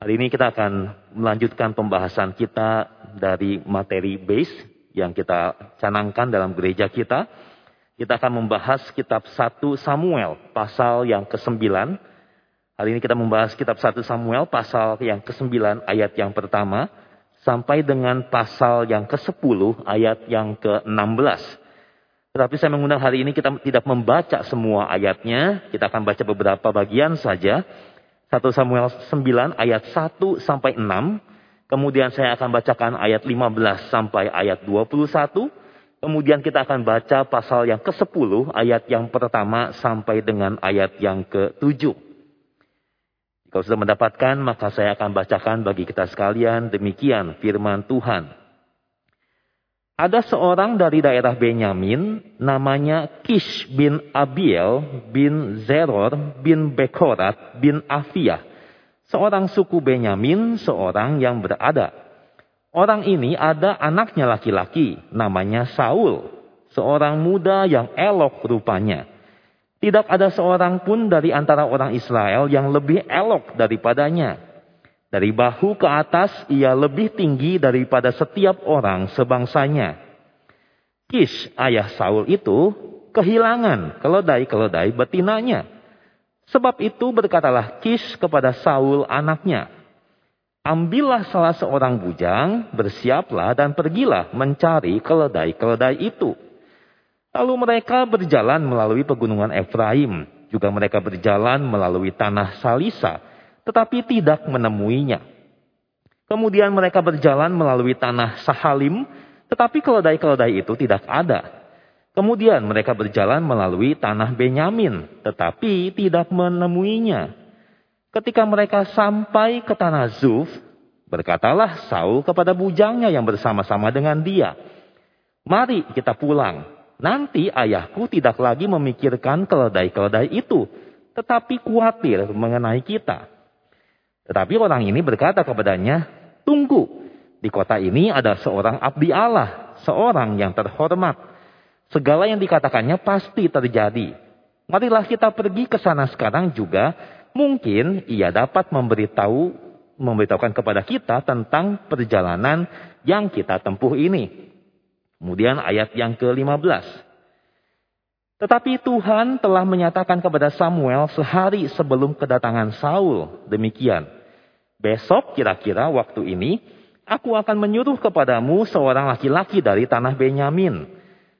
Hari ini kita akan melanjutkan pembahasan kita dari materi base yang kita canangkan dalam gereja kita. Kita akan membahas kitab 1 Samuel pasal yang ke-9. Hari ini kita membahas kitab 1 Samuel pasal yang ke-9 ayat yang pertama sampai dengan pasal yang ke-10 ayat yang ke-16. Tetapi saya mengundang hari ini kita tidak membaca semua ayatnya, kita akan baca beberapa bagian saja. 1 Samuel 9 ayat 1 sampai 6. Kemudian saya akan bacakan ayat 15 sampai ayat 21. Kemudian kita akan baca pasal yang ke-10 ayat yang pertama sampai dengan ayat yang ke-7. Kalau sudah mendapatkan maka saya akan bacakan bagi kita sekalian demikian firman Tuhan. Ada seorang dari daerah Benyamin namanya Kish bin Abiel bin Zeror bin Bekorat bin Afia. Seorang suku Benyamin, seorang yang berada. Orang ini ada anaknya laki-laki, namanya Saul. Seorang muda yang elok rupanya. Tidak ada seorang pun dari antara orang Israel yang lebih elok daripadanya. Dari bahu ke atas ia lebih tinggi daripada setiap orang sebangsanya. Kish, ayah Saul itu kehilangan keledai-keledai betinanya. Sebab itu berkatalah Kish kepada Saul anaknya. Ambillah salah seorang bujang, bersiaplah dan pergilah mencari keledai-keledai itu. Lalu mereka berjalan melalui pegunungan Efraim. Juga mereka berjalan melalui tanah Salisa tetapi tidak menemuinya. Kemudian mereka berjalan melalui tanah Sahalim, tetapi keledai-keledai itu tidak ada. Kemudian mereka berjalan melalui tanah Benyamin, tetapi tidak menemuinya. Ketika mereka sampai ke tanah Zuf, berkatalah Saul kepada bujangnya yang bersama-sama dengan dia, "Mari kita pulang. Nanti ayahku tidak lagi memikirkan keledai-keledai itu, tetapi khawatir mengenai kita." Tetapi orang ini berkata kepadanya, tunggu, di kota ini ada seorang abdi Allah, seorang yang terhormat. Segala yang dikatakannya pasti terjadi. Marilah kita pergi ke sana sekarang juga, mungkin ia dapat memberitahu memberitahukan kepada kita tentang perjalanan yang kita tempuh ini. Kemudian ayat yang ke-15. Tetapi Tuhan telah menyatakan kepada Samuel sehari sebelum kedatangan Saul. Demikian. Besok kira-kira waktu ini, aku akan menyuruh kepadamu seorang laki-laki dari tanah Benyamin.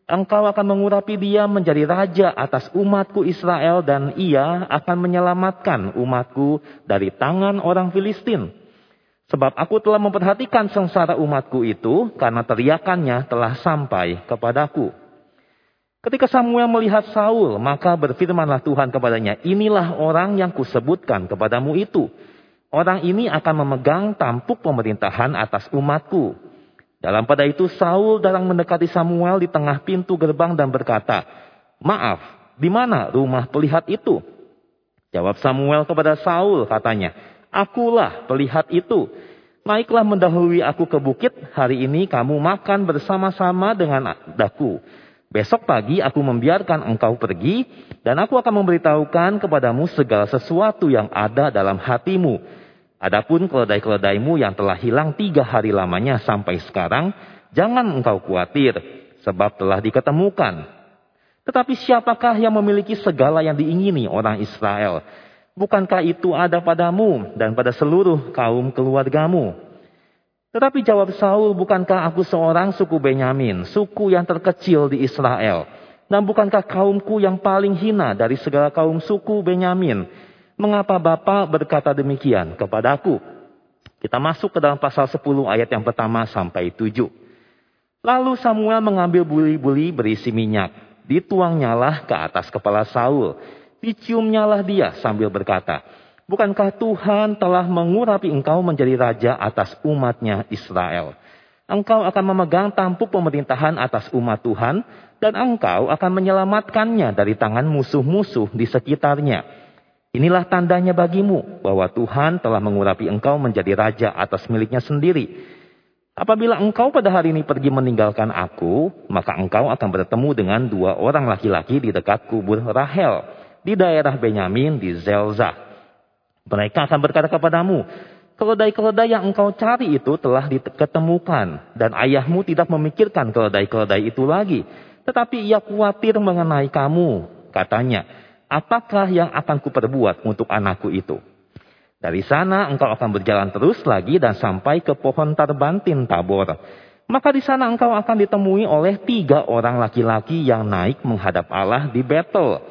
Engkau akan mengurapi dia menjadi raja atas umatku Israel dan ia akan menyelamatkan umatku dari tangan orang Filistin. Sebab aku telah memperhatikan sengsara umatku itu karena teriakannya telah sampai kepadaku. Ketika Samuel melihat Saul, maka berfirmanlah Tuhan kepadanya, inilah orang yang kusebutkan kepadamu itu. Orang ini akan memegang tampuk pemerintahan atas umatku. Dalam pada itu Saul datang mendekati Samuel di tengah pintu gerbang dan berkata, Maaf, di mana rumah pelihat itu? Jawab Samuel kepada Saul, katanya, Akulah pelihat itu. Naiklah mendahului aku ke bukit, hari ini kamu makan bersama-sama dengan daku. Besok pagi aku membiarkan engkau pergi dan aku akan memberitahukan kepadamu segala sesuatu yang ada dalam hatimu. Adapun keledai-keledaimu yang telah hilang tiga hari lamanya sampai sekarang, jangan engkau khawatir, sebab telah diketemukan. Tetapi siapakah yang memiliki segala yang diingini orang Israel? Bukankah itu ada padamu dan pada seluruh kaum keluargamu? Tetapi jawab Saul, bukankah aku seorang suku Benyamin, suku yang terkecil di Israel? Dan bukankah kaumku yang paling hina dari segala kaum suku Benyamin? Mengapa Bapak berkata demikian kepadaku? Kita masuk ke dalam pasal 10 ayat yang pertama sampai 7. Lalu Samuel mengambil buli-buli berisi minyak. Dituangnyalah ke atas kepala Saul. Diciumnyalah dia sambil berkata, Bukankah Tuhan telah mengurapi engkau menjadi raja atas umatnya Israel? Engkau akan memegang tampuk pemerintahan atas umat Tuhan dan engkau akan menyelamatkannya dari tangan musuh-musuh di sekitarnya. Inilah tandanya bagimu bahwa Tuhan telah mengurapi engkau menjadi raja atas miliknya sendiri. Apabila engkau pada hari ini pergi meninggalkan aku, maka engkau akan bertemu dengan dua orang laki-laki di dekat kubur Rahel di daerah Benyamin di Zelzah. Mereka akan berkata kepadamu, Keledai-keledai yang engkau cari itu telah diketemukan dan ayahmu tidak memikirkan keledai-keledai itu lagi. Tetapi ia khawatir mengenai kamu, katanya. Apakah yang akan kuperbuat untuk anakku itu? Dari sana engkau akan berjalan terus lagi dan sampai ke pohon tarbantin tabor. Maka di sana engkau akan ditemui oleh tiga orang laki-laki yang naik menghadap Allah di Betel.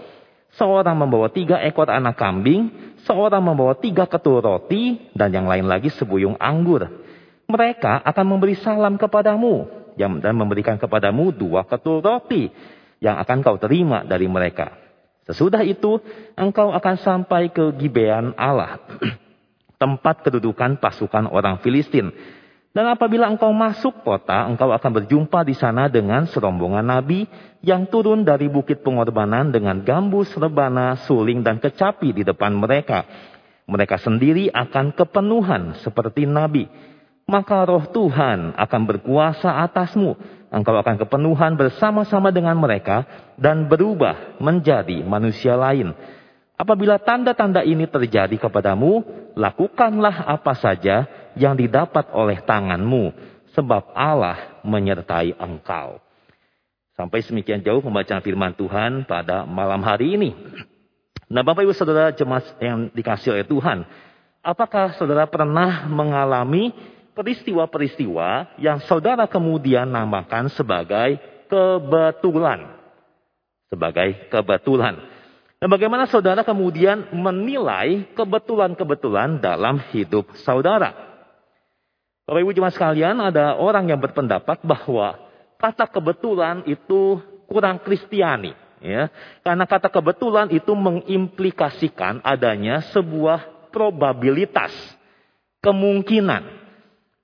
Seorang membawa tiga ekor anak kambing, seorang membawa tiga ketul roti, dan yang lain lagi sebuyung anggur. Mereka akan memberi salam kepadamu dan memberikan kepadamu dua ketul roti yang akan kau terima dari mereka. Sesudah itu, engkau akan sampai ke Gibean Allah, tempat kedudukan pasukan orang Filistin. Dan apabila engkau masuk kota, engkau akan berjumpa di sana dengan serombongan nabi yang turun dari bukit pengorbanan dengan gambus, rebana, suling, dan kecapi di depan mereka. Mereka sendiri akan kepenuhan seperti nabi. Maka roh Tuhan akan berkuasa atasmu engkau akan kepenuhan bersama-sama dengan mereka dan berubah menjadi manusia lain. Apabila tanda-tanda ini terjadi kepadamu, lakukanlah apa saja yang didapat oleh tanganmu, sebab Allah menyertai engkau. Sampai semikian jauh pembacaan firman Tuhan pada malam hari ini. Nah Bapak Ibu Saudara jemaat yang dikasih oleh Tuhan, apakah saudara pernah mengalami peristiwa-peristiwa yang saudara kemudian namakan sebagai kebetulan. Sebagai kebetulan. Dan bagaimana saudara kemudian menilai kebetulan-kebetulan dalam hidup saudara. Bapak Ibu jemaat sekalian, ada orang yang berpendapat bahwa kata kebetulan itu kurang kristiani. Ya, karena kata kebetulan itu mengimplikasikan adanya sebuah probabilitas, kemungkinan.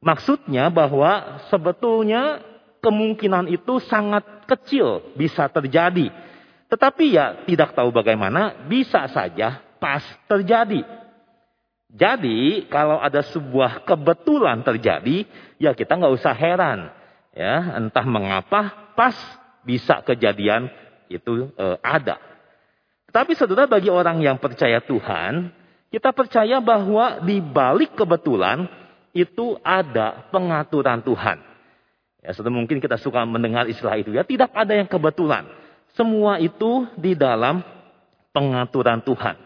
Maksudnya bahwa sebetulnya kemungkinan itu sangat kecil bisa terjadi. Tetapi ya tidak tahu bagaimana bisa saja pas terjadi. Jadi kalau ada sebuah kebetulan terjadi ya kita nggak usah heran. Ya entah mengapa pas bisa kejadian itu e, ada. Tapi saudara bagi orang yang percaya Tuhan, kita percaya bahwa di balik kebetulan itu ada pengaturan Tuhan. Ya, sudah mungkin kita suka mendengar istilah itu ya, tidak ada yang kebetulan. Semua itu di dalam pengaturan Tuhan.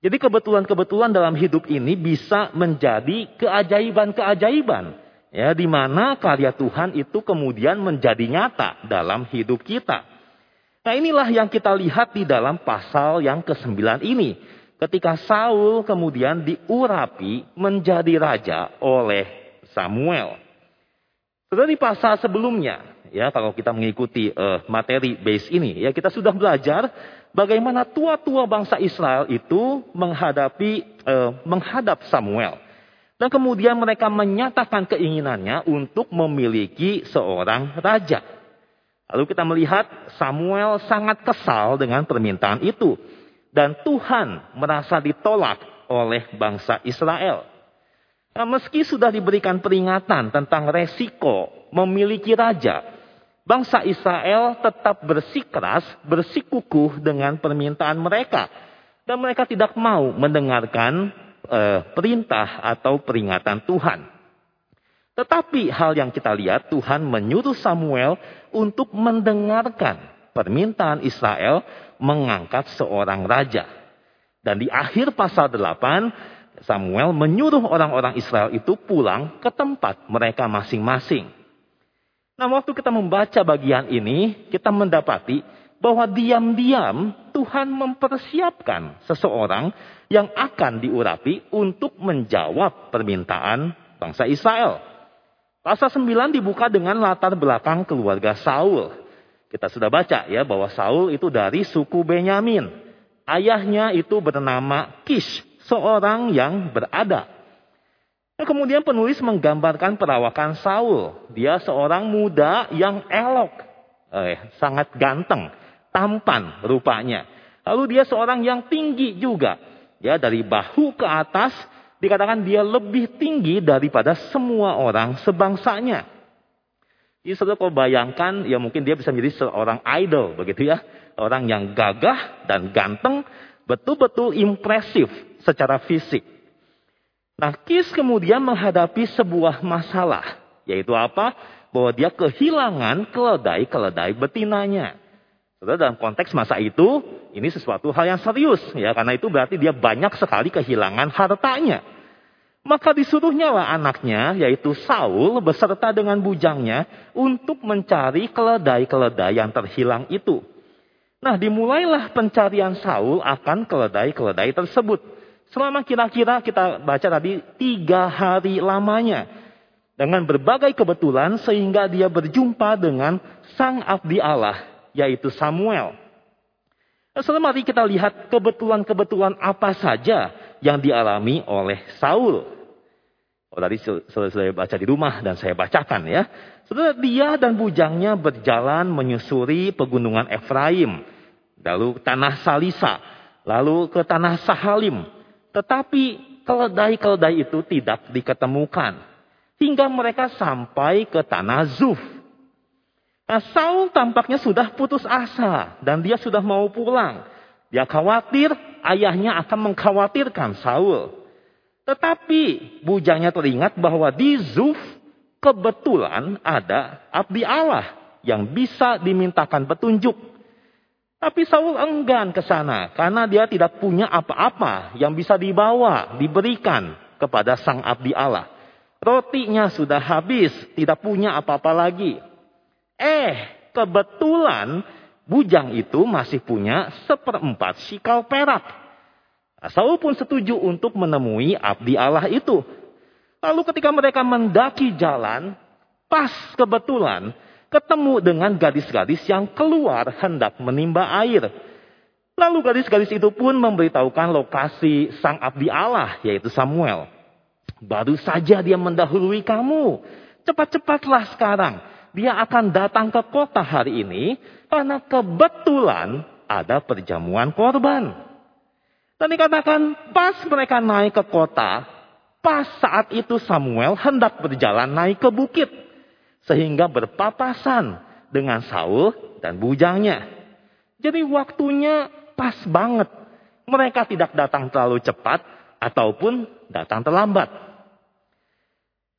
Jadi kebetulan-kebetulan dalam hidup ini bisa menjadi keajaiban-keajaiban. Ya, di mana karya Tuhan itu kemudian menjadi nyata dalam hidup kita. Nah inilah yang kita lihat di dalam pasal yang ke-9 ini ketika Saul kemudian diurapi menjadi raja oleh Samuel. Sudah pasal sebelumnya, ya kalau kita mengikuti uh, materi base ini, ya kita sudah belajar bagaimana tua-tua bangsa Israel itu menghadapi uh, menghadap Samuel. Dan kemudian mereka menyatakan keinginannya untuk memiliki seorang raja. Lalu kita melihat Samuel sangat kesal dengan permintaan itu dan Tuhan merasa ditolak oleh bangsa Israel. Nah, meski sudah diberikan peringatan tentang resiko memiliki raja, bangsa Israel tetap bersikeras, bersikukuh dengan permintaan mereka. Dan mereka tidak mau mendengarkan eh, perintah atau peringatan Tuhan. Tetapi hal yang kita lihat, Tuhan menyuruh Samuel untuk mendengarkan permintaan Israel mengangkat seorang raja. Dan di akhir pasal 8, Samuel menyuruh orang-orang Israel itu pulang ke tempat mereka masing-masing. Nah, waktu kita membaca bagian ini, kita mendapati bahwa diam-diam Tuhan mempersiapkan seseorang yang akan diurapi untuk menjawab permintaan bangsa Israel. Pasal 9 dibuka dengan latar belakang keluarga Saul. Kita sudah baca ya bahwa Saul itu dari suku Benyamin. Ayahnya itu bernama Kish, seorang yang berada. Nah, kemudian penulis menggambarkan perawakan Saul. Dia seorang muda yang elok, eh, sangat ganteng, tampan rupanya. Lalu dia seorang yang tinggi juga. Ya, dari bahu ke atas dikatakan dia lebih tinggi daripada semua orang sebangsanya. Jadi saudara kalau bayangkan, ya mungkin dia bisa menjadi seorang idol begitu ya. Orang yang gagah dan ganteng, betul-betul impresif secara fisik. Nah, Kis kemudian menghadapi sebuah masalah, yaitu apa? Bahwa dia kehilangan keledai-keledai betinanya. Saudara dalam konteks masa itu, ini sesuatu hal yang serius, ya, karena itu berarti dia banyak sekali kehilangan hartanya. Maka disuruhnya lah anaknya, yaitu Saul, beserta dengan bujangnya, untuk mencari keledai-keledai yang terhilang itu. Nah, dimulailah pencarian Saul akan keledai-keledai tersebut. Selama kira-kira kita baca tadi tiga hari lamanya. Dengan berbagai kebetulan sehingga dia berjumpa dengan sang abdi Allah, yaitu Samuel. Selama mari kita lihat kebetulan-kebetulan apa saja yang dialami oleh Saul. Oh, tadi saya baca di rumah dan saya bacakan ya. Saudara, dia dan bujangnya berjalan menyusuri pegunungan Efraim, lalu tanah Salisa, lalu ke tanah Sahalim. Tetapi keledai-keledai itu tidak diketemukan. Hingga mereka sampai ke tanah Zuf. Nah, Saul tampaknya sudah putus asa dan dia sudah mau pulang. Dia khawatir ayahnya akan mengkhawatirkan Saul. Tetapi bujangnya teringat bahwa di Zuf kebetulan ada abdi Allah yang bisa dimintakan petunjuk. Tapi Saul enggan ke sana karena dia tidak punya apa-apa yang bisa dibawa, diberikan kepada sang abdi Allah. Rotinya sudah habis, tidak punya apa-apa lagi. Eh, kebetulan bujang itu masih punya seperempat sikal perak. Nah, Saul pun setuju untuk menemui abdi Allah itu. Lalu ketika mereka mendaki jalan, pas kebetulan ketemu dengan gadis-gadis yang keluar hendak menimba air. Lalu gadis-gadis itu pun memberitahukan lokasi sang abdi Allah, yaitu Samuel. Baru saja dia mendahului kamu. Cepat-cepatlah sekarang. Dia akan datang ke kota hari ini karena kebetulan ada perjamuan korban. Dan dikatakan pas mereka naik ke kota, pas saat itu Samuel hendak berjalan naik ke bukit. Sehingga berpapasan dengan Saul dan bujangnya. Jadi waktunya pas banget. Mereka tidak datang terlalu cepat ataupun datang terlambat.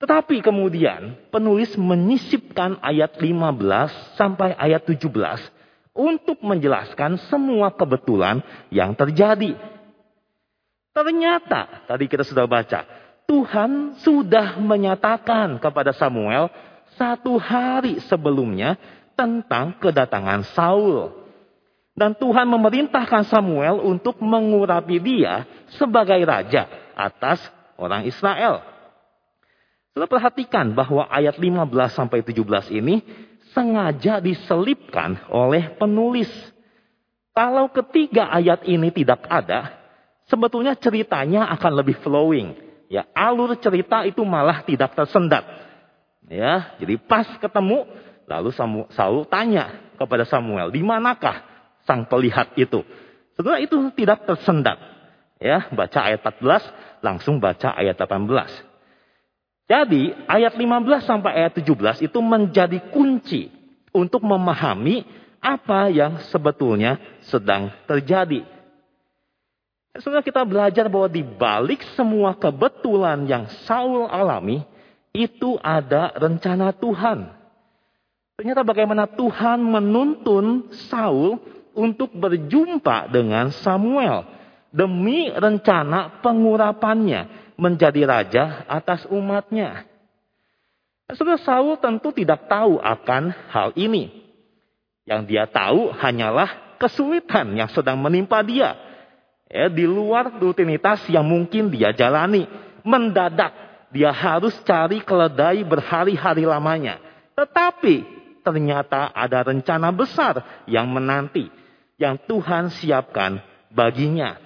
Tetapi kemudian penulis menyisipkan ayat 15 sampai ayat 17 untuk menjelaskan semua kebetulan yang terjadi. Ternyata tadi kita sudah baca, Tuhan sudah menyatakan kepada Samuel satu hari sebelumnya tentang kedatangan Saul. Dan Tuhan memerintahkan Samuel untuk mengurapi dia sebagai raja atas orang Israel. Sudah perhatikan bahwa ayat 15 sampai 17 ini sengaja diselipkan oleh penulis. Kalau ketiga ayat ini tidak ada, sebetulnya ceritanya akan lebih flowing. Ya, alur cerita itu malah tidak tersendat. Ya, jadi pas ketemu, lalu Saul tanya kepada Samuel, di manakah sang pelihat itu? Setelah itu tidak tersendat. Ya, baca ayat 14, langsung baca ayat 18. Jadi ayat 15 sampai ayat 17 itu menjadi kunci untuk memahami apa yang sebetulnya sedang terjadi. Setelah kita belajar bahwa di balik semua kebetulan yang Saul alami, itu ada rencana Tuhan. Ternyata bagaimana Tuhan menuntun Saul untuk berjumpa dengan Samuel demi rencana pengurapannya menjadi raja atas umatnya. Saudara Saul tentu tidak tahu akan hal ini. Yang dia tahu hanyalah kesulitan yang sedang menimpa dia. Ya, di luar rutinitas yang mungkin dia jalani. Mendadak dia harus cari keledai berhari-hari lamanya. Tetapi ternyata ada rencana besar yang menanti. Yang Tuhan siapkan baginya.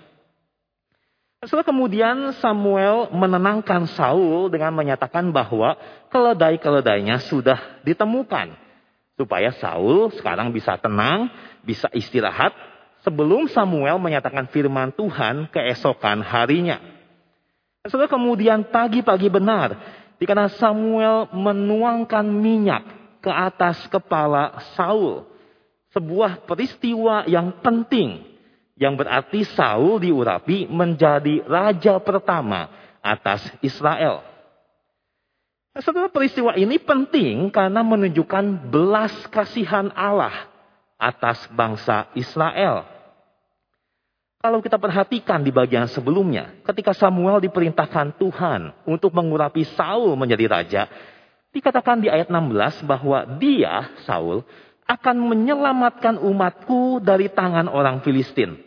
Setelah kemudian Samuel menenangkan Saul dengan menyatakan bahwa keledai-keledainya sudah ditemukan. Supaya Saul sekarang bisa tenang, bisa istirahat sebelum Samuel menyatakan firman Tuhan keesokan harinya. Setelah kemudian pagi-pagi benar, dikana Samuel menuangkan minyak ke atas kepala Saul. Sebuah peristiwa yang penting yang berarti Saul diurapi menjadi raja pertama atas Israel. Setelah peristiwa ini penting karena menunjukkan belas kasihan Allah atas bangsa Israel. Kalau kita perhatikan di bagian sebelumnya, ketika Samuel diperintahkan Tuhan untuk mengurapi Saul menjadi raja, dikatakan di ayat 16 bahwa dia, Saul, akan menyelamatkan umatku dari tangan orang Filistin.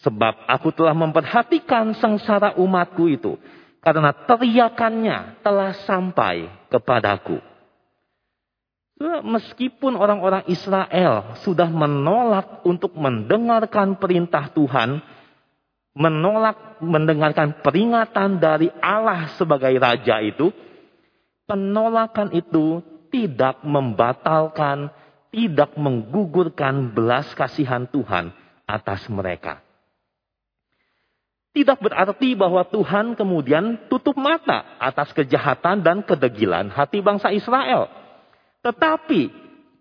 Sebab aku telah memperhatikan sengsara umatku itu, karena teriakannya telah sampai kepadaku. Meskipun orang-orang Israel sudah menolak untuk mendengarkan perintah Tuhan, menolak mendengarkan peringatan dari Allah sebagai raja itu, penolakan itu tidak membatalkan, tidak menggugurkan belas kasihan Tuhan atas mereka. Tidak berarti bahwa Tuhan kemudian tutup mata atas kejahatan dan kedegilan hati bangsa Israel. Tetapi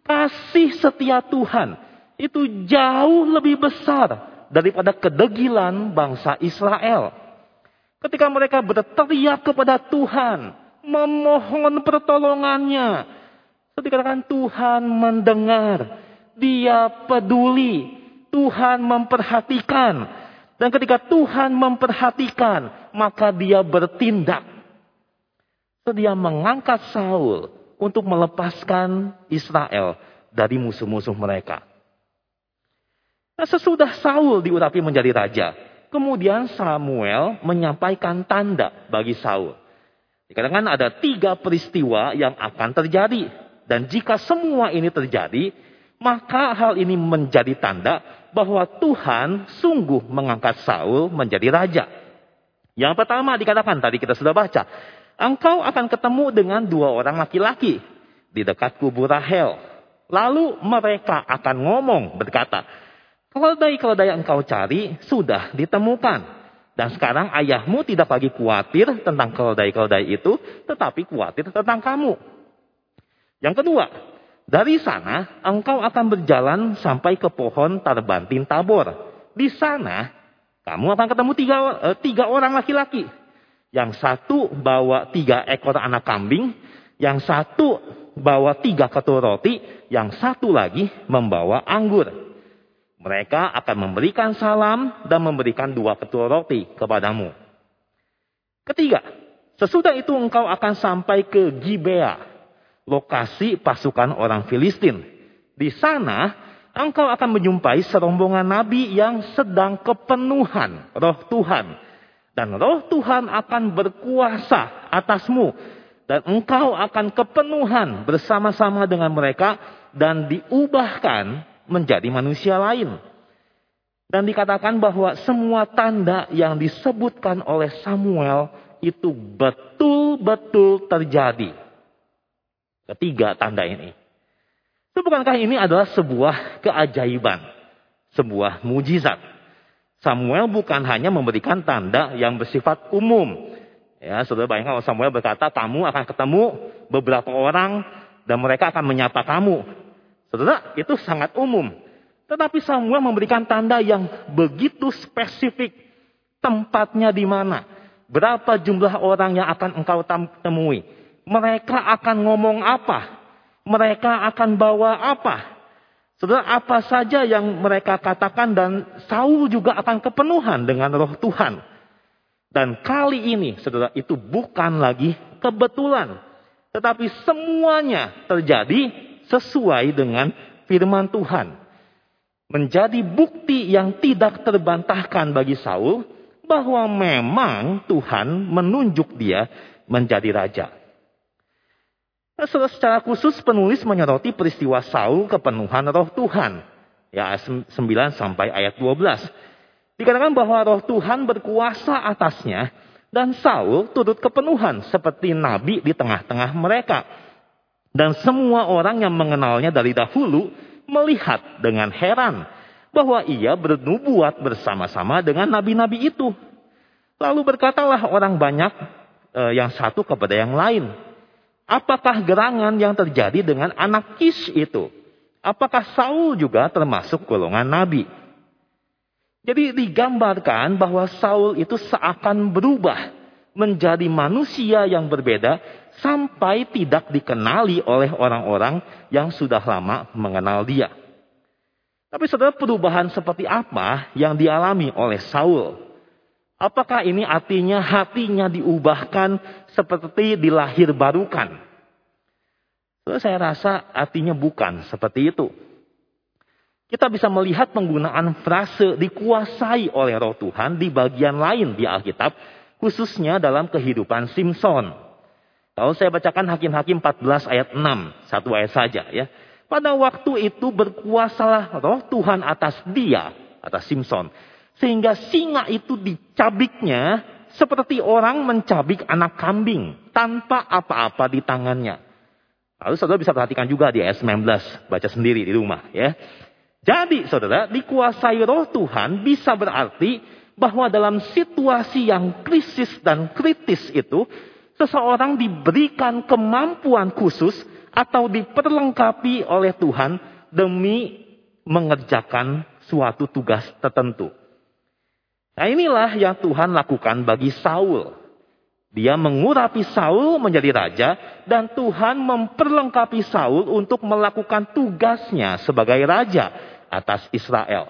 kasih setia Tuhan itu jauh lebih besar daripada kedegilan bangsa Israel. Ketika mereka berteriak kepada Tuhan, memohon pertolongannya. Ketika Tuhan mendengar, dia peduli, Tuhan memperhatikan. Dan ketika Tuhan memperhatikan, maka dia bertindak. Dia mengangkat Saul untuk melepaskan Israel dari musuh-musuh mereka. Nah, sesudah Saul diurapi menjadi raja, kemudian Samuel menyampaikan tanda bagi Saul. Dikatakan ada tiga peristiwa yang akan terjadi. Dan jika semua ini terjadi, maka hal ini menjadi tanda bahwa Tuhan sungguh mengangkat Saul menjadi raja. Yang pertama dikatakan tadi kita sudah baca, engkau akan ketemu dengan dua orang laki-laki di dekat kubur Rahel. Lalu mereka akan ngomong berkata, keledai-keledai yang engkau cari sudah ditemukan. Dan sekarang ayahmu tidak lagi khawatir tentang keledai-keledai itu, tetapi khawatir tentang kamu. Yang kedua, dari sana engkau akan berjalan sampai ke pohon tarbantin tabor. Di sana kamu akan ketemu tiga, eh, tiga orang laki-laki yang satu bawa tiga ekor anak kambing, yang satu bawa tiga ketul roti, yang satu lagi membawa anggur. Mereka akan memberikan salam dan memberikan dua ketul roti kepadamu. Ketiga, sesudah itu engkau akan sampai ke Gibea, lokasi pasukan orang Filistin. Di sana engkau akan menjumpai serombongan nabi yang sedang kepenuhan roh Tuhan dan roh Tuhan akan berkuasa atasmu. Dan engkau akan kepenuhan bersama-sama dengan mereka dan diubahkan menjadi manusia lain. Dan dikatakan bahwa semua tanda yang disebutkan oleh Samuel itu betul-betul terjadi. Ketiga tanda ini. Bukankah ini adalah sebuah keajaiban, sebuah mujizat? Samuel bukan hanya memberikan tanda yang bersifat umum. Ya, saudara bayangkan kalau Samuel berkata, kamu akan ketemu beberapa orang dan mereka akan menyapa kamu. Saudara, itu sangat umum. Tetapi Samuel memberikan tanda yang begitu spesifik. Tempatnya di mana. Berapa jumlah orang yang akan engkau temui. Mereka akan ngomong apa. Mereka akan bawa apa. Saudara, apa saja yang mereka katakan dan Saul juga akan kepenuhan dengan roh Tuhan. Dan kali ini, saudara, itu bukan lagi kebetulan. Tetapi semuanya terjadi sesuai dengan firman Tuhan. Menjadi bukti yang tidak terbantahkan bagi Saul bahwa memang Tuhan menunjuk dia menjadi raja. Secara khusus penulis menyoroti peristiwa Saul kepenuhan roh Tuhan. Ya, 9 sampai ayat 12. Dikatakan bahwa roh Tuhan berkuasa atasnya dan Saul turut kepenuhan seperti nabi di tengah-tengah mereka. Dan semua orang yang mengenalnya dari dahulu melihat dengan heran bahwa ia bernubuat bersama-sama dengan nabi-nabi itu. Lalu berkatalah orang banyak eh, yang satu kepada yang lain, Apakah gerangan yang terjadi dengan anak Kis itu? Apakah Saul juga termasuk golongan nabi? Jadi digambarkan bahwa Saul itu seakan berubah menjadi manusia yang berbeda sampai tidak dikenali oleh orang-orang yang sudah lama mengenal dia. Tapi saudara perubahan seperti apa yang dialami oleh Saul? Apakah ini artinya hatinya diubahkan seperti dilahir barukan? saya rasa artinya bukan seperti itu. Kita bisa melihat penggunaan frase dikuasai oleh roh Tuhan di bagian lain di Alkitab, khususnya dalam kehidupan Simpson. Kalau saya bacakan Hakim-Hakim 14 ayat 6, satu ayat saja ya. Pada waktu itu berkuasalah roh Tuhan atas dia, atas Simpson. Sehingga singa itu dicabiknya seperti orang mencabik anak kambing tanpa apa-apa di tangannya. Lalu saudara bisa perhatikan juga di ayat 19, baca sendiri di rumah ya. Jadi saudara, dikuasai roh Tuhan bisa berarti bahwa dalam situasi yang krisis dan kritis itu, seseorang diberikan kemampuan khusus atau diperlengkapi oleh Tuhan demi mengerjakan suatu tugas tertentu. Nah inilah yang Tuhan lakukan bagi Saul. Dia mengurapi Saul menjadi raja dan Tuhan memperlengkapi Saul untuk melakukan tugasnya sebagai raja atas Israel.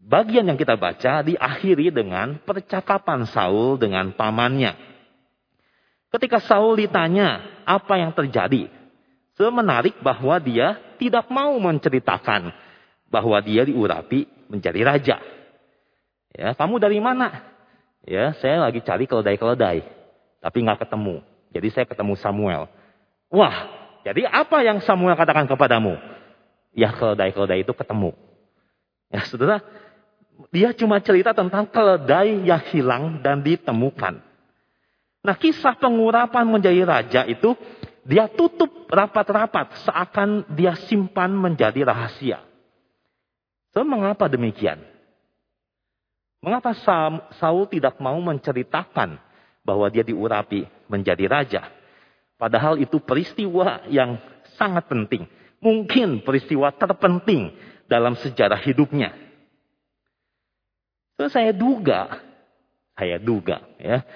Bagian yang kita baca diakhiri dengan percakapan Saul dengan pamannya. Ketika Saul ditanya apa yang terjadi, semenarik bahwa dia tidak mau menceritakan bahwa dia diurapi menjadi raja. Ya, kamu dari mana? Ya, saya lagi cari keledai-keledai, tapi nggak ketemu. Jadi saya ketemu Samuel. Wah, jadi apa yang Samuel katakan kepadamu? Ya keledai-keledai itu ketemu. Ya saudara, dia cuma cerita tentang keledai yang hilang dan ditemukan. Nah kisah pengurapan menjadi raja itu dia tutup rapat-rapat seakan dia simpan menjadi rahasia. So, mengapa demikian? Mengapa Saul tidak mau menceritakan bahwa dia diurapi menjadi raja? Padahal itu peristiwa yang sangat penting. Mungkin peristiwa terpenting dalam sejarah hidupnya. So, saya duga, saya duga ya,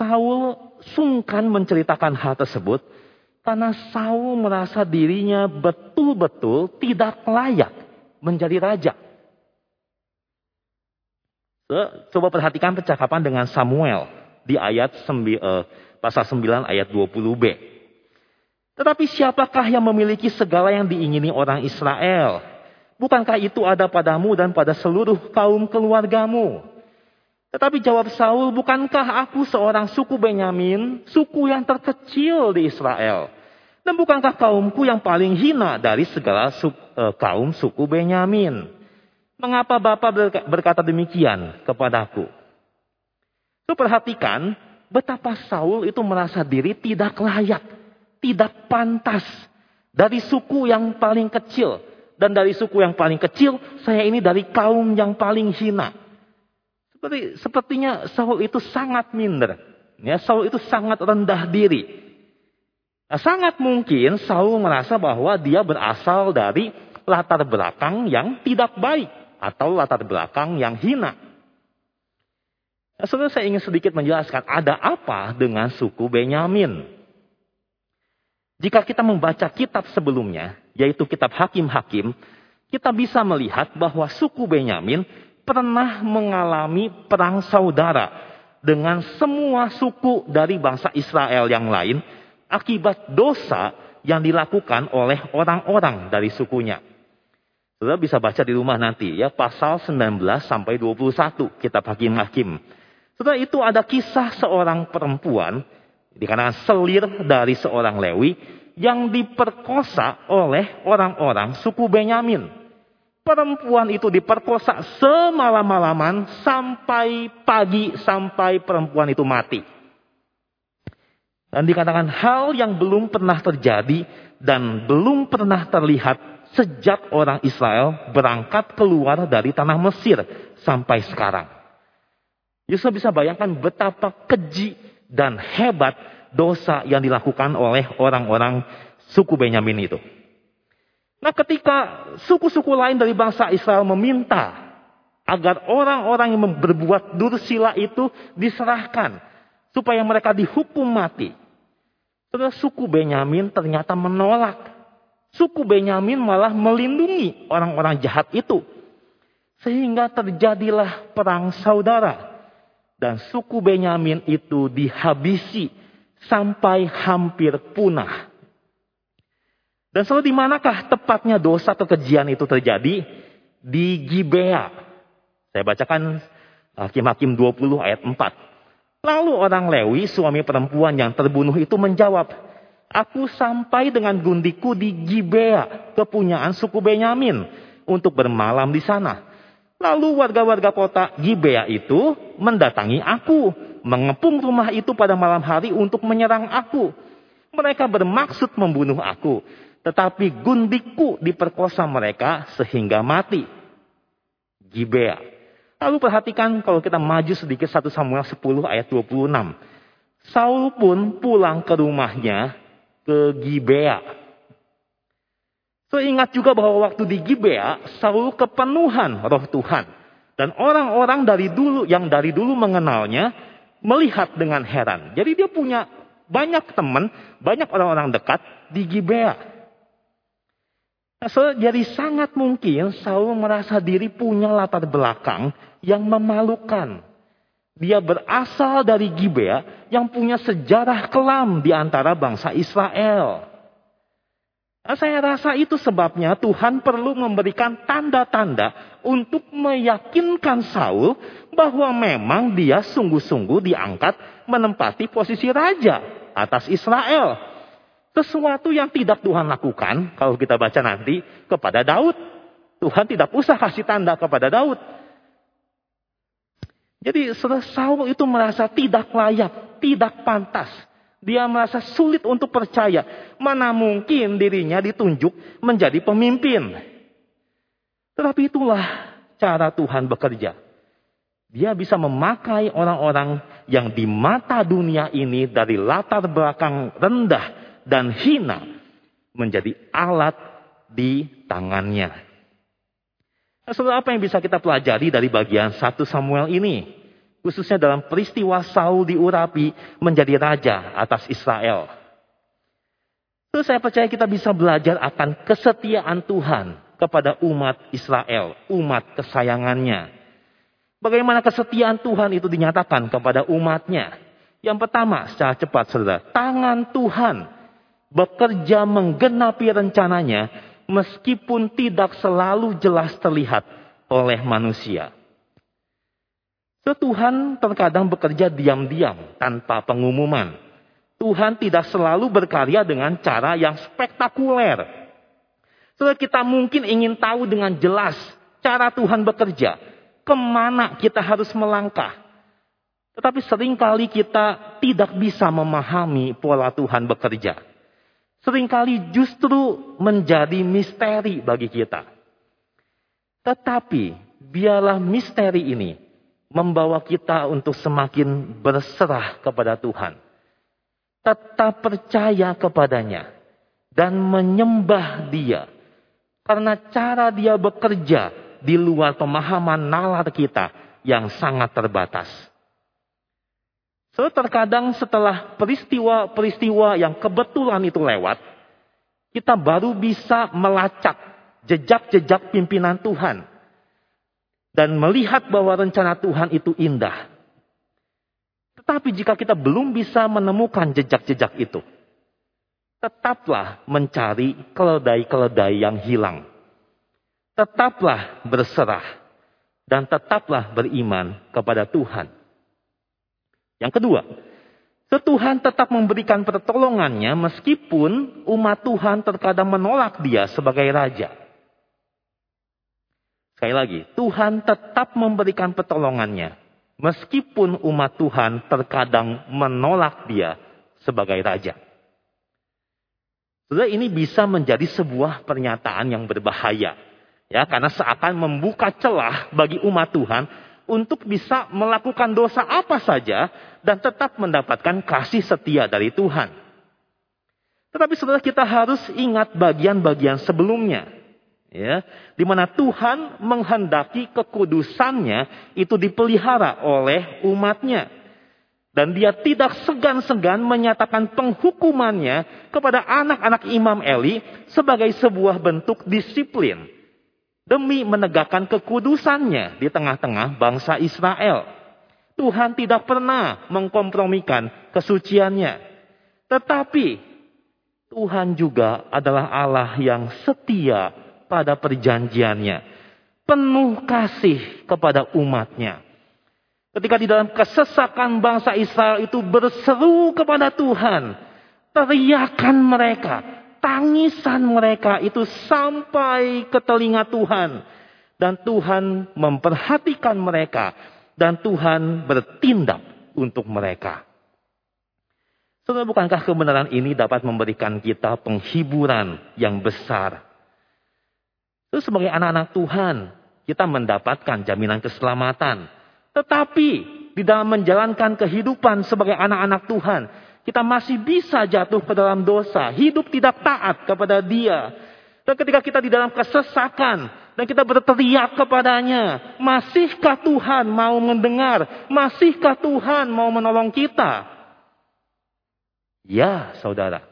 Saul sungkan menceritakan hal tersebut karena Saul merasa dirinya betul-betul tidak layak menjadi raja. Coba perhatikan percakapan dengan Samuel di ayat eh, pasal 9 ayat 20b. Tetapi siapakah yang memiliki segala yang diingini orang Israel? Bukankah itu ada padamu dan pada seluruh kaum keluargamu? Tetapi jawab Saul, bukankah aku seorang suku Benyamin, suku yang terkecil di Israel? Dan bukankah kaumku yang paling hina dari segala su, uh, kaum suku Benyamin? Mengapa Bapak berkata demikian kepadaku? Itu perhatikan betapa Saul itu merasa diri tidak layak, tidak pantas dari suku yang paling kecil. Dan dari suku yang paling kecil, saya ini dari kaum yang paling hina. Seperti sepertinya Saul itu sangat minder. Ya, Saul itu sangat rendah diri. Nah, sangat mungkin Saul merasa bahwa dia berasal dari latar belakang yang tidak baik atau latar belakang yang hina. Nah, sebenarnya saya ingin sedikit menjelaskan ada apa dengan suku Benyamin. Jika kita membaca kitab sebelumnya, yaitu kitab Hakim-Hakim, kita bisa melihat bahwa suku Benyamin pernah mengalami perang saudara dengan semua suku dari bangsa Israel yang lain akibat dosa yang dilakukan oleh orang-orang dari sukunya. Saudara bisa baca di rumah nanti ya pasal 19 sampai 21 kitab Hakim-Hakim. Saudara itu ada kisah seorang perempuan dikarenakan selir dari seorang Lewi yang diperkosa oleh orang-orang suku Benyamin perempuan itu diperkosa semalam-malaman sampai pagi sampai perempuan itu mati. Dan dikatakan hal yang belum pernah terjadi dan belum pernah terlihat sejak orang Israel berangkat keluar dari tanah Mesir sampai sekarang. Yesus bisa bayangkan betapa keji dan hebat dosa yang dilakukan oleh orang-orang suku Benyamin itu. Nah ketika suku-suku lain dari bangsa Israel meminta agar orang-orang yang berbuat dursila itu diserahkan supaya mereka dihukum mati. Setelah suku Benyamin ternyata menolak. Suku Benyamin malah melindungi orang-orang jahat itu. Sehingga terjadilah perang saudara. Dan suku Benyamin itu dihabisi sampai hampir punah. Dan selalu di manakah tepatnya dosa atau kejian itu terjadi? Di Gibea. Saya bacakan Hakim-Hakim 20 ayat 4. Lalu orang Lewi, suami perempuan yang terbunuh itu menjawab, Aku sampai dengan gundiku di Gibea, kepunyaan suku Benyamin, untuk bermalam di sana. Lalu warga-warga kota Gibea itu mendatangi aku, mengepung rumah itu pada malam hari untuk menyerang aku. Mereka bermaksud membunuh aku, tetapi gundiku diperkosa mereka sehingga mati. Gibea. Lalu perhatikan kalau kita maju sedikit 1 Samuel 10 ayat 26. Saul pun pulang ke rumahnya ke Gibea. So ingat juga bahwa waktu di Gibea, Saul kepenuhan roh Tuhan. Dan orang-orang dari dulu yang dari dulu mengenalnya melihat dengan heran. Jadi dia punya banyak teman, banyak orang-orang dekat di Gibea. So, jadi sangat mungkin Saul merasa diri punya latar belakang yang memalukan. Dia berasal dari Gibea yang punya sejarah kelam di antara bangsa Israel. Nah, saya rasa itu sebabnya Tuhan perlu memberikan tanda-tanda untuk meyakinkan Saul bahwa memang dia sungguh-sungguh diangkat menempati posisi raja atas Israel. Sesuatu yang tidak Tuhan lakukan, kalau kita baca nanti, kepada Daud. Tuhan tidak usah kasih tanda kepada Daud. Jadi Saul itu merasa tidak layak, tidak pantas. Dia merasa sulit untuk percaya. Mana mungkin dirinya ditunjuk menjadi pemimpin. Tetapi itulah cara Tuhan bekerja. Dia bisa memakai orang-orang yang di mata dunia ini dari latar belakang rendah dan hina menjadi alat di tangannya. Nah, saudara, apa yang bisa kita pelajari dari bagian 1 Samuel ini? Khususnya dalam peristiwa Saul diurapi menjadi raja atas Israel. Terus saya percaya kita bisa belajar akan kesetiaan Tuhan kepada umat Israel, umat kesayangannya. Bagaimana kesetiaan Tuhan itu dinyatakan kepada umatnya. Yang pertama, secara cepat saudara, tangan Tuhan bekerja menggenapi rencananya meskipun tidak selalu jelas terlihat oleh manusia. Tuhan terkadang bekerja diam-diam tanpa pengumuman. Tuhan tidak selalu berkarya dengan cara yang spektakuler. So, kita mungkin ingin tahu dengan jelas cara Tuhan bekerja. Ke mana kita harus melangkah. Tetapi sering kali kita tidak bisa memahami pola Tuhan bekerja sering kali justru menjadi misteri bagi kita. Tetapi biarlah misteri ini membawa kita untuk semakin berserah kepada Tuhan. Tetap percaya kepadanya dan menyembah dia. Karena cara dia bekerja di luar pemahaman nalar kita yang sangat terbatas. So, terkadang setelah peristiwa-peristiwa yang kebetulan itu lewat, kita baru bisa melacak jejak-jejak pimpinan Tuhan. Dan melihat bahwa rencana Tuhan itu indah. Tetapi jika kita belum bisa menemukan jejak-jejak itu, tetaplah mencari keledai-keledai yang hilang. Tetaplah berserah dan tetaplah beriman kepada Tuhan. Yang kedua, Tuhan tetap memberikan pertolongannya meskipun umat Tuhan terkadang menolak dia sebagai raja. Sekali lagi, Tuhan tetap memberikan pertolongannya meskipun umat Tuhan terkadang menolak dia sebagai raja. Saudara, ini bisa menjadi sebuah pernyataan yang berbahaya. Ya, karena seakan membuka celah bagi umat Tuhan untuk bisa melakukan dosa apa saja dan tetap mendapatkan kasih setia dari Tuhan. Tetapi saudara kita harus ingat bagian-bagian sebelumnya. Ya, di mana Tuhan menghendaki kekudusannya itu dipelihara oleh umatnya. Dan dia tidak segan-segan menyatakan penghukumannya kepada anak-anak Imam Eli sebagai sebuah bentuk disiplin. Demi menegakkan kekudusannya di tengah-tengah bangsa Israel. Tuhan tidak pernah mengkompromikan kesuciannya. Tetapi Tuhan juga adalah Allah yang setia pada perjanjiannya. Penuh kasih kepada umatnya. Ketika di dalam kesesakan bangsa Israel itu berseru kepada Tuhan. Teriakan mereka, tangisan mereka itu sampai ke telinga Tuhan. Dan Tuhan memperhatikan mereka. Dan Tuhan bertindak untuk mereka. Saudara, bukankah kebenaran ini dapat memberikan kita penghiburan yang besar? Itu sebagai anak-anak Tuhan, kita mendapatkan jaminan keselamatan. Tetapi di dalam menjalankan kehidupan sebagai anak-anak Tuhan, kita masih bisa jatuh ke dalam dosa, hidup tidak taat kepada Dia. Dan ketika kita di dalam kesesakan dan kita berteriak kepadanya, masihkah Tuhan mau mendengar? Masihkah Tuhan mau menolong kita? Ya, saudara,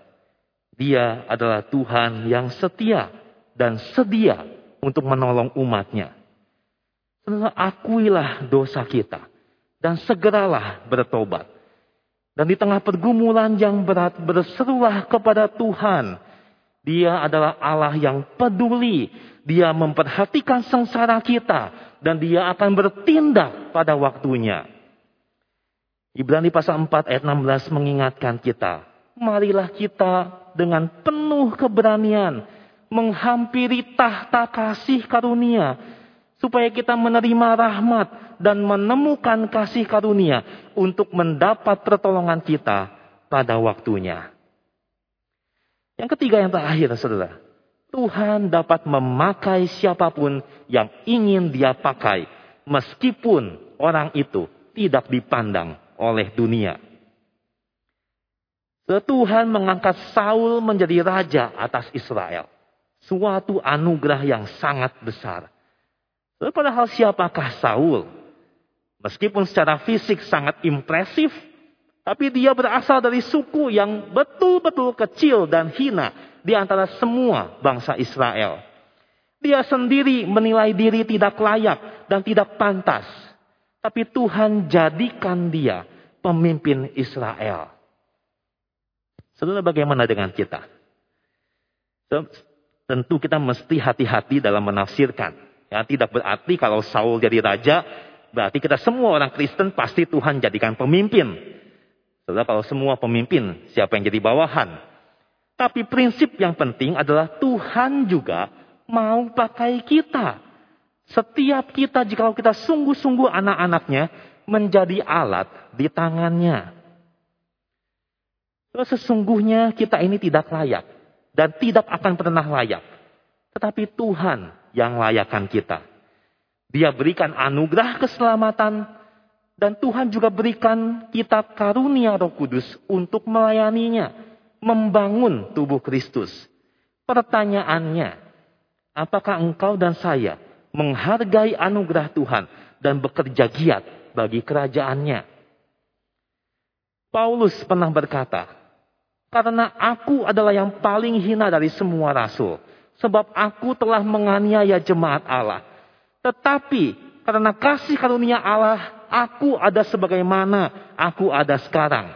Dia adalah Tuhan yang setia dan sedia untuk menolong umatnya. Akuilah dosa kita dan segeralah bertobat. Dan di tengah pergumulan yang berat berserulah kepada Tuhan. Dia adalah Allah yang peduli. Dia memperhatikan sengsara kita. Dan dia akan bertindak pada waktunya. Ibrani pasal 4 ayat 16 mengingatkan kita. Marilah kita dengan penuh keberanian menghampiri tahta kasih karunia. Supaya kita menerima rahmat dan menemukan kasih karunia untuk mendapat pertolongan kita pada waktunya. Yang ketiga yang terakhir saudara. Tuhan dapat memakai siapa pun yang ingin dia pakai. Meskipun orang itu tidak dipandang oleh dunia. Tuhan mengangkat Saul menjadi raja atas Israel. Suatu anugerah yang sangat besar. Padahal siapakah Saul? Meskipun secara fisik sangat impresif, tapi dia berasal dari suku yang betul-betul kecil dan hina di antara semua bangsa Israel. Dia sendiri menilai diri tidak layak dan tidak pantas. Tapi Tuhan jadikan dia pemimpin Israel. Saudara bagaimana dengan kita? Tentu kita mesti hati-hati dalam menafsirkan. Ya, tidak berarti kalau Saul jadi raja, berarti kita semua orang Kristen pasti Tuhan jadikan pemimpin. Saudara kalau semua pemimpin, siapa yang jadi bawahan? Tapi prinsip yang penting adalah Tuhan juga mau pakai kita. Setiap kita jika kita sungguh-sungguh anak-anaknya menjadi alat di tangannya. Sesungguhnya kita ini tidak layak dan tidak akan pernah layak. Tetapi Tuhan yang layakkan kita. Dia berikan anugerah keselamatan dan Tuhan juga berikan kita karunia Roh Kudus untuk melayaninya, membangun tubuh Kristus. Pertanyaannya, apakah engkau dan saya menghargai anugerah Tuhan dan bekerja giat bagi kerajaannya. Paulus pernah berkata, karena aku adalah yang paling hina dari semua rasul, sebab aku telah menganiaya jemaat Allah. Tetapi karena kasih karunia Allah, aku ada sebagaimana aku ada sekarang.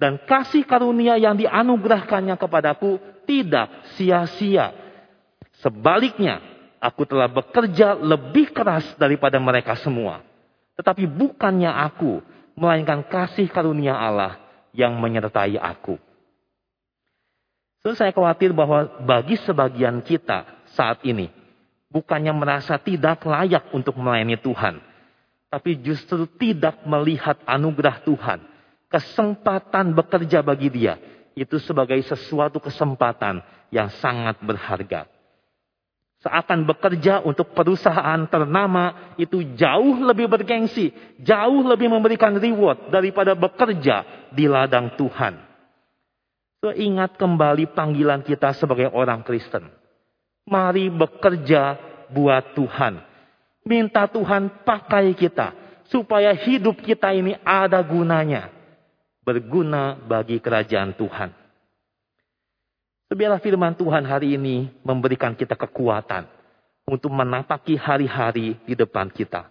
Dan kasih karunia yang dianugerahkannya kepadaku tidak sia-sia. Sebaliknya, Aku telah bekerja lebih keras daripada mereka semua. Tetapi bukannya aku, melainkan kasih karunia Allah yang menyertai aku. So, saya khawatir bahwa bagi sebagian kita saat ini, bukannya merasa tidak layak untuk melayani Tuhan, tapi justru tidak melihat anugerah Tuhan, kesempatan bekerja bagi dia, itu sebagai sesuatu kesempatan yang sangat berharga seakan bekerja untuk perusahaan ternama itu jauh lebih bergengsi, jauh lebih memberikan reward daripada bekerja di ladang Tuhan. So, ingat kembali panggilan kita sebagai orang Kristen. Mari bekerja buat Tuhan. Minta Tuhan pakai kita supaya hidup kita ini ada gunanya. Berguna bagi kerajaan Tuhan. Biarlah firman Tuhan hari ini memberikan kita kekuatan untuk menapaki hari-hari di depan kita.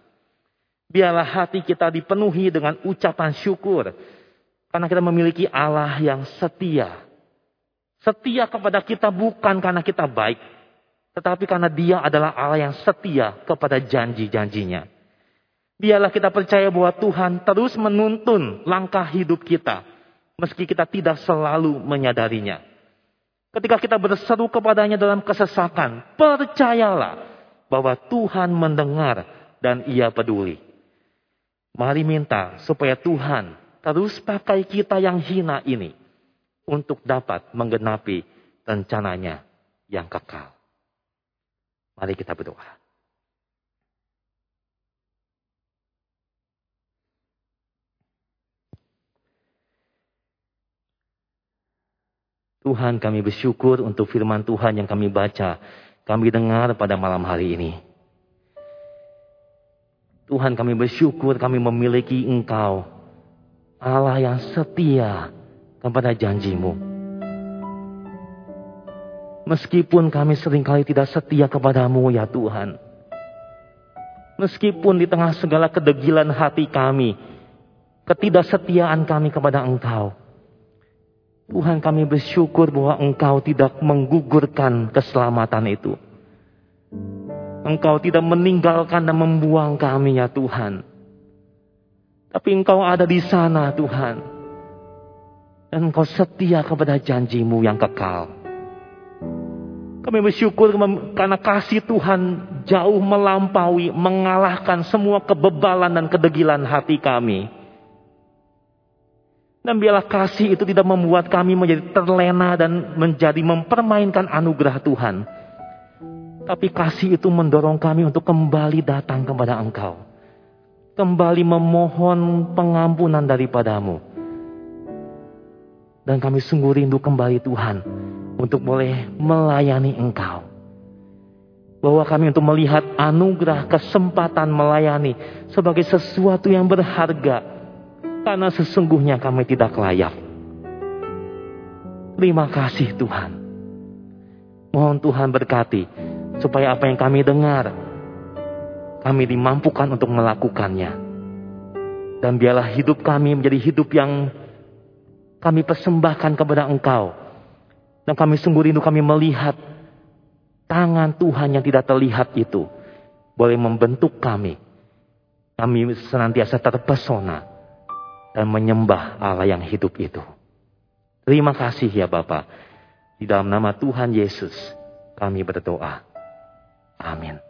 Biarlah hati kita dipenuhi dengan ucapan syukur. Karena kita memiliki Allah yang setia. Setia kepada kita bukan karena kita baik. Tetapi karena dia adalah Allah yang setia kepada janji-janjinya. Biarlah kita percaya bahwa Tuhan terus menuntun langkah hidup kita. Meski kita tidak selalu menyadarinya. Ketika kita berseru kepadanya dalam kesesakan, percayalah bahwa Tuhan mendengar dan ia peduli. Mari minta supaya Tuhan terus pakai kita yang hina ini untuk dapat menggenapi rencananya yang kekal. Mari kita berdoa. Tuhan kami bersyukur untuk firman Tuhan yang kami baca, kami dengar pada malam hari ini. Tuhan kami bersyukur kami memiliki Engkau, Allah yang setia kepada janjimu. Meskipun kami sering kali tidak setia kepadamu ya Tuhan. Meskipun di tengah segala kedegilan hati kami, ketidaksetiaan kami kepada Engkau. Tuhan kami bersyukur bahwa Engkau tidak menggugurkan keselamatan itu. Engkau tidak meninggalkan dan membuang kami ya Tuhan. Tapi Engkau ada di sana Tuhan. Dan Engkau setia kepada janjimu yang kekal. Kami bersyukur karena kasih Tuhan jauh melampaui, mengalahkan semua kebebalan dan kedegilan hati kami. Dan biarlah kasih itu tidak membuat kami menjadi terlena dan menjadi mempermainkan anugerah Tuhan. Tapi kasih itu mendorong kami untuk kembali datang kepada Engkau. Kembali memohon pengampunan daripadamu. Dan kami sungguh rindu kembali Tuhan untuk boleh melayani Engkau. Bahwa kami untuk melihat anugerah kesempatan melayani sebagai sesuatu yang berharga karena sesungguhnya kami tidak layak. Terima kasih Tuhan. Mohon Tuhan berkati supaya apa yang kami dengar kami dimampukan untuk melakukannya. Dan biarlah hidup kami menjadi hidup yang kami persembahkan kepada Engkau. Dan kami sungguh rindu kami melihat tangan Tuhan yang tidak terlihat itu boleh membentuk kami. Kami senantiasa terpesona dan menyembah Allah yang hidup itu. Terima kasih ya Bapak. Di dalam nama Tuhan Yesus kami berdoa. Amin.